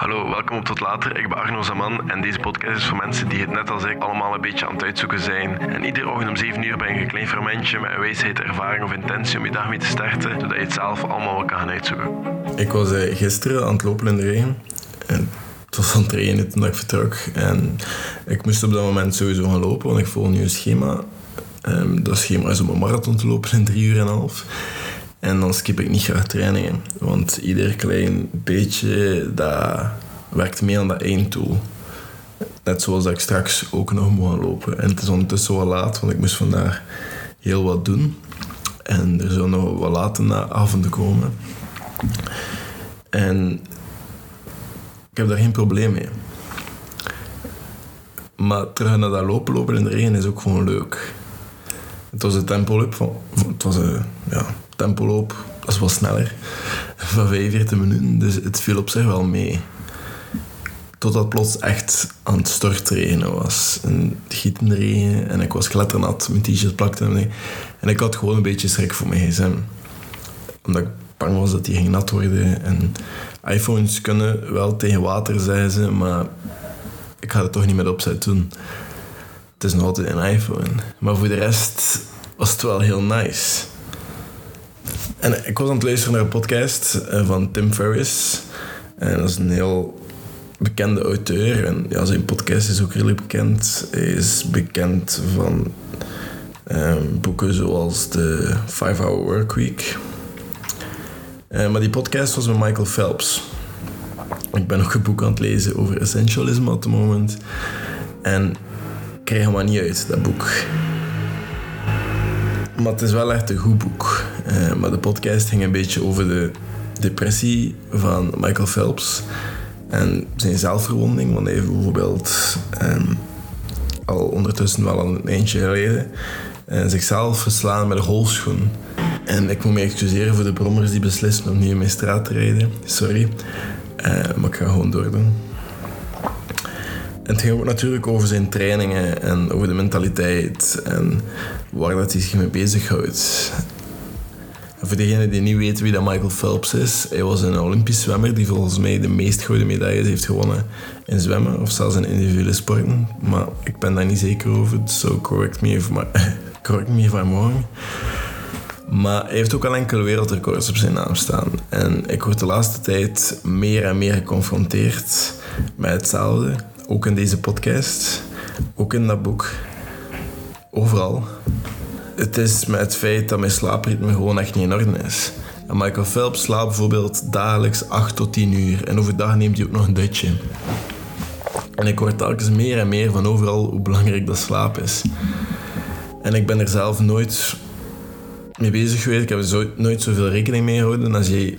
Hallo, welkom op Tot Later. Ik ben Arno Zaman en deze podcast is voor mensen die het net als ik allemaal een beetje aan het uitzoeken zijn. En iedere ochtend om 7 uur ben je een klein fermentje met een wijsheid, ervaring of intentie om je dag mee te starten, zodat je het zelf allemaal wel kan gaan uitzoeken. Ik was eh, gisteren aan het lopen in de regen. En het was aan het regenen toen ik vertrok. En ik moest op dat moment sowieso gaan lopen, want ik volg nu een schema. Ehm, dat schema is om een marathon te lopen in drie uur en een half. En dan skip ik niet graag trainingen. Want ieder klein beetje, dat werkt mee aan dat einddoel. Net zoals ik straks ook nog moet gaan lopen. En het is ondertussen wel laat, want ik moest vandaag heel wat doen. En er zullen nog wat later na avonden komen. En ik heb daar geen probleem mee. Maar terug naar dat lopen, lopen in de regen is ook gewoon leuk. Het was een tempoloop van... Het was een ja, tempoloop, dat is wel sneller. Van 45 minuten, dus het viel op zich wel mee. Totdat plots echt aan het stortregenen was. Een gietende regen en ik was kletternat. Mijn t-shirt plakte en En ik had gewoon een beetje schrik voor mijn gsm. Omdat ik bang was dat die ging nat worden. En iPhones kunnen wel tegen water, zei ze, maar ik ga het toch niet met opzet doen. Het is nog altijd een iPhone. Maar voor de rest was het wel heel nice. En ik was aan het luisteren naar een podcast eh, van Tim Ferriss. En dat is een heel bekende auteur. En ja, zijn podcast is ook redelijk bekend. Hij is bekend van um, boeken zoals The 5-Hour Workweek. Uh, maar die podcast was met Michael Phelps. Ik ben ook een boek aan het lezen over essentialisme op het moment. En ik krijg hem maar niet uit, dat boek. Maar het is wel echt een goed boek. Uh, maar de podcast ging een beetje over de depressie van Michael Phelps. En zijn zelfverwonding, want hij heeft bijvoorbeeld um, al ondertussen wel een eentje geleden uh, zichzelf verslaan met een golfschoen. En ik moet me excuseren voor de brommers die beslissen om niet in mijn straat te rijden. Sorry. Uh, maar ik ga gewoon doordoen. En het ging ook natuurlijk over zijn trainingen en over de mentaliteit en waar dat hij zich mee bezighoudt. Voor degenen die niet weten wie dat Michael Phelps is, hij was een Olympisch zwemmer die volgens mij de meest gouden medailles heeft gewonnen in zwemmen of zelfs in individuele sporten. Maar ik ben daar niet zeker over, so correct me if, my, correct me if. Maar hij heeft ook al enkele wereldrecords op zijn naam staan. En ik word de laatste tijd meer en meer geconfronteerd met hetzelfde. Ook in deze podcast, ook in dat boek, overal. Het is met het feit dat mijn slaapritme gewoon echt niet in orde is. En Michael Phelps slaapt bijvoorbeeld dagelijks 8 tot 10 uur en overdag neemt hij ook nog een dutje. En ik hoor telkens meer en meer van overal hoe belangrijk dat slaap is. En ik ben er zelf nooit mee bezig geweest. Ik heb er nooit zoveel rekening mee gehouden. Als je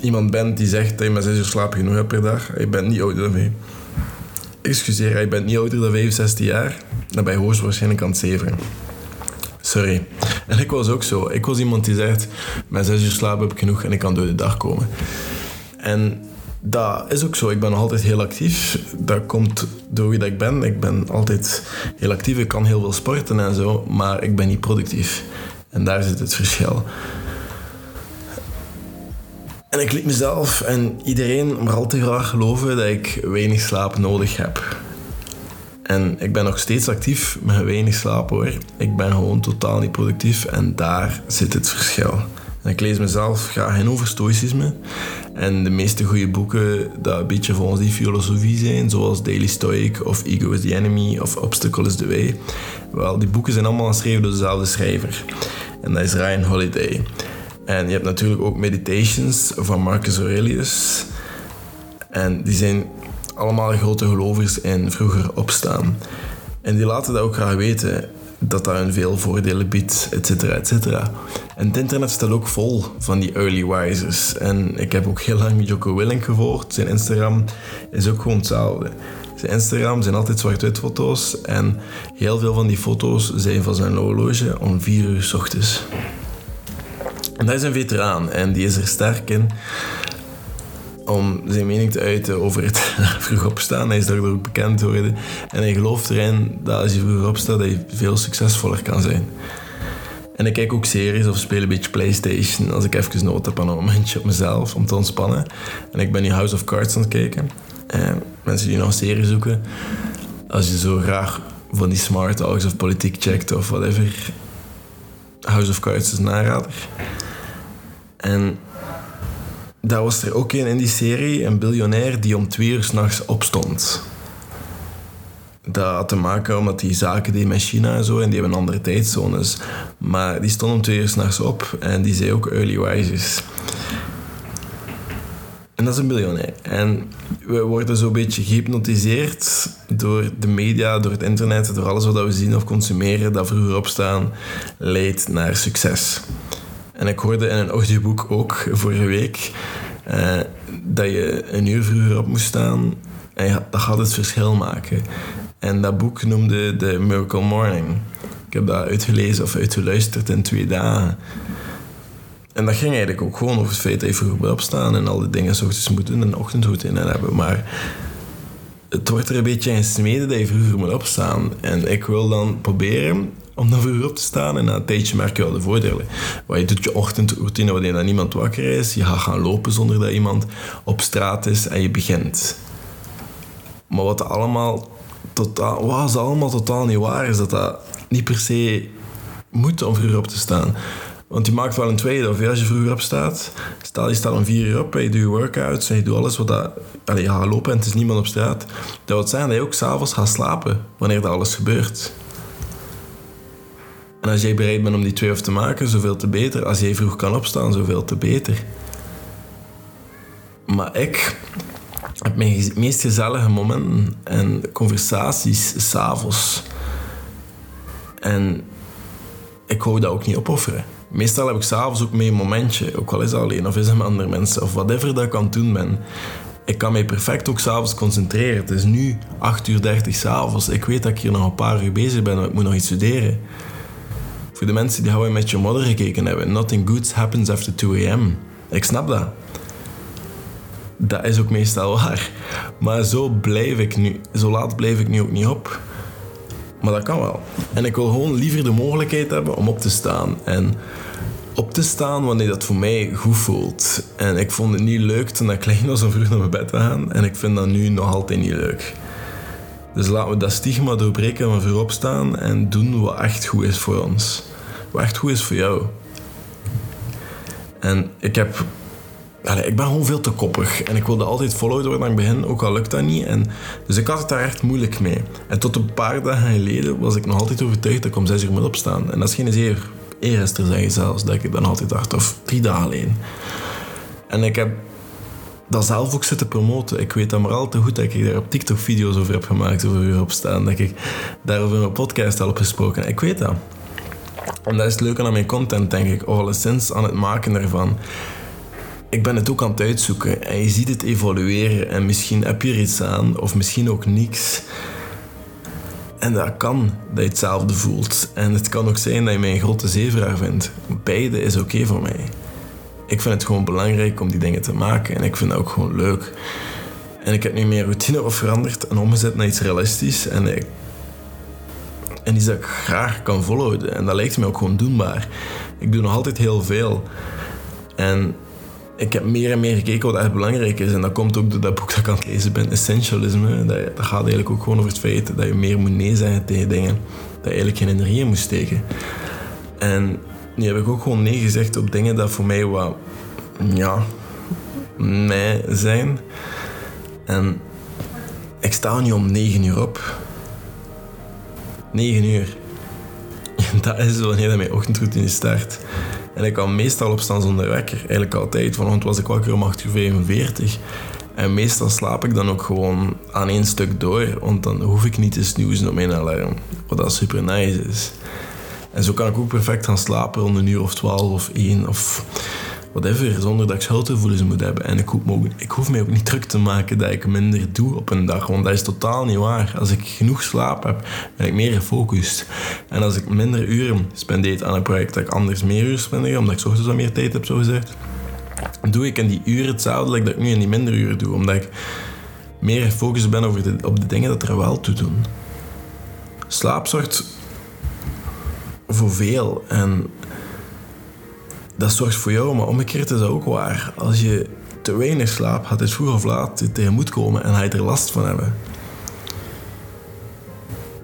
iemand bent die zegt dat je maar 6 uur slaap genoeg per dag, je bent niet ouder dan mij excuseer, je bent niet ouder dan 65 jaar, dan ben je hoogstwaarschijnlijk aan het zeveren. Sorry. En ik was ook zo. Ik was iemand die zegt, met 6 uur slaap heb ik genoeg en ik kan door de dag komen. En dat is ook zo. Ik ben altijd heel actief. Dat komt door wie dat ik ben. Ik ben altijd heel actief. Ik kan heel veel sporten en zo, maar ik ben niet productief. En daar zit het verschil. En ik liet mezelf en iedereen maar al te graag geloven dat ik weinig slaap nodig heb. En ik ben nog steeds actief met weinig slaap hoor. Ik ben gewoon totaal niet productief en daar zit het verschil. En ik lees mezelf graag in over stoïcisme. En de meeste goede boeken dat een beetje volgens die filosofie zijn, zoals Daily Stoic of Ego is the Enemy of Obstacle is the Way. Wel, die boeken zijn allemaal geschreven door dezelfde schrijver. En dat is Ryan Holiday. En je hebt natuurlijk ook Meditations van Marcus Aurelius. En die zijn allemaal grote gelovers in vroeger opstaan. En die laten dat ook graag weten, dat dat hun veel voordelen biedt, et cetera, et cetera. En het internet staat ook vol van die early risers. En ik heb ook heel lang Jocko Willink gevolgd. Zijn Instagram is ook gewoon hetzelfde. Zijn Instagram zijn altijd zwart-wit foto's. En heel veel van die foto's zijn van zijn horloge om 4 uur s ochtends. En dat is een veteraan en die is er sterk in om zijn mening te uiten over het vroeg opstaan. Hij is daardoor ook bekend geworden. En hij gelooft erin dat als je vroeg opstaat, dat je veel succesvoller kan zijn. En ik kijk ook series of speel een beetje Playstation als ik even nood heb aan een momentje op mezelf om te ontspannen. En ik ben nu House of Cards aan het kijken. Eh, mensen die nog een serie zoeken. Als je zo graag van die smart talks of politiek checkt of whatever. House of Cards is een. En daar was er ook een in die serie, een biljonair die om twee uur s'nachts opstond. Dat had te maken omdat die zaken die met China en zo, en die hebben andere tijdzones. Maar die stond om twee uur s'nachts op en die zei ook early risers. En dat is een biljonair. En we worden zo'n beetje gehypnotiseerd door de media, door het internet, door alles wat we zien of consumeren, dat vroeger opstaan leidt naar succes. En ik hoorde in een audioboek ook vorige week eh, dat je een uur vroeger op moest staan en dat gaat het verschil maken. En dat boek noemde The Miracle Morning. Ik heb dat uitgelezen of uitgeluisterd in twee dagen. En dat ging eigenlijk ook gewoon over het feit dat je vroeg moet opstaan en al die dingen s ochtends moet doen en een ochtendroutine hebben. Maar het wordt er een beetje in smeden dat je vroeger moet opstaan. En ik wil dan proberen om dan vroeger op te staan. En na een tijdje merk je wel de voordelen. Waar je doet je ochtendroutine wanneer dan niemand wakker is. Je gaat gaan lopen zonder dat iemand op straat is en je begint. Maar wat allemaal totaal, wat allemaal totaal niet waar is, dat dat niet per se moet om vroeger op te staan. Want je maakt wel een tweede. Of als je vroeger opstaat, stel je staat om vier uur op en je doet je workouts en je doet alles wat dat... Allee, je gaat lopen en het is niemand op straat. Dat wil zijn dat je ook s'avonds gaat slapen wanneer dat alles gebeurt. En als jij bereid bent om die twee af te maken, zoveel te beter. Als jij vroeg kan opstaan, zoveel te beter. Maar ik heb mijn meest gezellige momenten en conversaties s'avonds. En ik wou dat ook niet opofferen. Meestal heb ik s'avonds ook mee een momentje, ook al is dat alleen of is het met andere mensen of whatever dat ik aan het doen ben. Ik kan mij perfect ook s'avonds concentreren. Het is nu 8 uur 30 s'avonds. Ik weet dat ik hier nog een paar uur bezig ben, ik moet nog iets studeren. Voor de mensen die How Met Your Mother gekeken hebben, nothing good happens after 2 a.m. Ik snap dat. Dat is ook meestal waar. Maar zo blijf ik nu, zo laat blijf ik nu ook niet op. Maar dat kan wel. En ik wil gewoon liever de mogelijkheid hebben om op te staan. En op te staan wanneer dat voor mij goed voelt. En ik vond het niet leuk toen ik klein was om vroeg naar mijn bed te gaan. En ik vind dat nu nog altijd niet leuk. Dus laten we dat stigma doorbreken van vroeg opstaan en doen wat echt goed is voor ons. Wat echt goed is voor jou. En ik heb Allee, ik ben gewoon veel te koppig en ik wilde altijd volhouden door naar het begin, ook al lukt dat niet. En, dus ik had het daar echt moeilijk mee. En tot een paar dagen geleden was ik nog altijd overtuigd dat ik om zes uur moet opstaan. En dat is geen zeer eer te zeggen zelfs, dat ik dan altijd dacht, of drie dagen alleen. En ik heb dat zelf ook zitten promoten. Ik weet dat maar al te goed dat ik daar op TikTok video's over heb gemaakt, over uur opstaan. Dat ik daarover in mijn podcast al heb gesproken. Ik weet dat. En dat is het leuke aan mijn content, denk ik. Of alleszins aan het maken ervan ik ben het ook aan het uitzoeken en je ziet het evolueren en misschien heb je er iets aan of misschien ook niks. En dat kan dat je hetzelfde voelt. En het kan ook zijn dat je mij een grote zeevraag vindt. Beide is oké voor mij. Ik vind het gewoon belangrijk om die dingen te maken en ik vind dat ook gewoon leuk. En ik heb nu mijn routine op veranderd en omgezet naar iets realistisch. En, ik, en iets dat ik graag kan volhouden. En dat lijkt me ook gewoon doenbaar. Ik doe nog altijd heel veel. En ik heb meer en meer gekeken wat echt belangrijk is. En dat komt ook door dat boek dat ik aan het lezen ben, Essentialisme. Dat, dat gaat eigenlijk ook gewoon over het feit dat je meer moet nee zeggen tegen dingen. Dat je eigenlijk geen energie in moet steken. En nu heb ik ook gewoon nee gezegd op dingen dat voor mij wat, ja, mij zijn. En ik sta nu om 9 uur op. 9 uur. Dat is wanneer mijn ochtendroutine start. En ik kan meestal opstaan zonder wekker. Eigenlijk altijd. Vanochtend was ik wakker om 8 uur 45. En meestal slaap ik dan ook gewoon aan één stuk door. Want dan hoef ik niet te snoezen op mijn alarm. Wat dat super nice is. En zo kan ik ook perfect gaan slapen rond een uur of 12 of 1 of whatever, zonder dat ik schuldgevoelens moet hebben. En ik hoef, me ook, ik hoef mij ook niet druk te maken dat ik minder doe op een dag, want dat is totaal niet waar. Als ik genoeg slaap heb, ben ik meer gefocust. En als ik minder uren spendeer aan een project dat ik anders meer uren spendeer, omdat ik ochtends wat meer tijd heb, zo gezegd, doe ik in die uren hetzelfde dat ik nu in die minder uren doe, omdat ik meer gefocust ben over de, op de dingen dat er wel toe doen. Slaap zorgt voor veel. En dat zorgt voor jou, maar omgekeerd is dat ook waar. Als je te weinig slaapt, gaat het vroeg of laat tegen moet komen en ga je er last van hebben.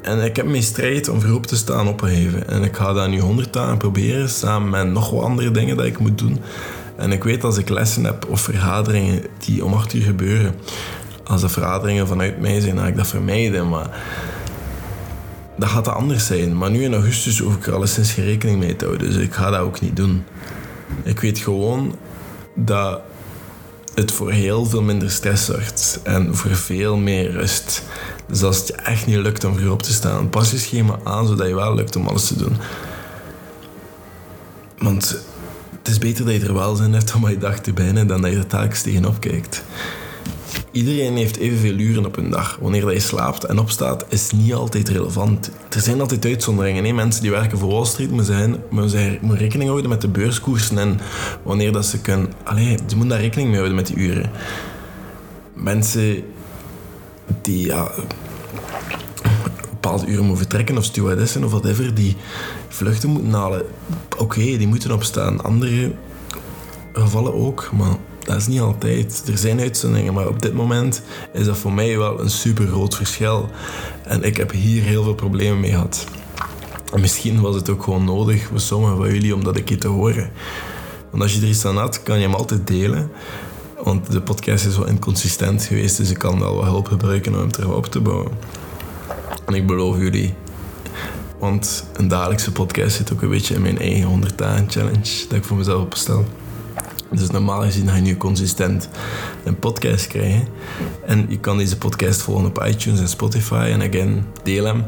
En ik heb mijn strijd om vroeg te staan opgeheven. En ik ga dat nu honderd dagen proberen, samen met nog wat andere dingen dat ik moet doen. En ik weet als ik lessen heb of vergaderingen die om acht uur gebeuren, als de vergaderingen vanuit mij zijn, ga ik dat vermijden. Maar dat gaat anders zijn. Maar nu in augustus hoef ik er alleszins geen rekening mee te houden. Dus ik ga dat ook niet doen. Ik weet gewoon dat het voor heel veel minder stress zorgt. En voor veel meer rust. Dus als het je echt niet lukt om vroeg op te staan, pas je schema aan zodat je wel lukt om alles te doen. Want het is beter dat je er wel zin hebt om je dag te beginnen dan dat je er telkens tegenop kijkt. Iedereen heeft evenveel uren op een dag. Wanneer je slaapt en opstaat, is niet altijd relevant. Er zijn altijd uitzonderingen. Mensen die werken voor Wall Street moeten, moeten, moeten rekening houden met de beurskoersen en wanneer dat ze kunnen... Allee, ze moeten daar rekening mee houden met die uren. Mensen die ja, bepaalde uren moeten vertrekken, of stewardessen of whatever, die vluchten moeten halen. Oké, die moeten opstaan. Andere gevallen ook, maar dat is niet altijd. Er zijn uitzonderingen, maar op dit moment is dat voor mij wel een super groot verschil. En ik heb hier heel veel problemen mee gehad. En misschien was het ook gewoon nodig voor sommigen van jullie om dat een keer te horen. Want als je er iets aan had, kan je hem altijd delen. Want de podcast is wel inconsistent geweest, dus ik kan wel wat hulp gebruiken om hem terug op te bouwen. En ik beloof jullie, want een dagelijkse podcast zit ook een beetje in mijn eigen 100 dagen challenge dat ik voor mezelf opstel. Dus normaal gezien ga je nu consistent een podcast krijgen. En je kan deze podcast volgen op iTunes en Spotify. En again, deel hem.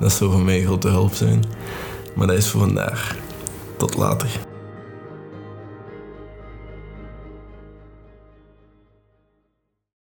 Dat zou voor mij grote hulp zijn. Maar dat is voor vandaag. Tot later.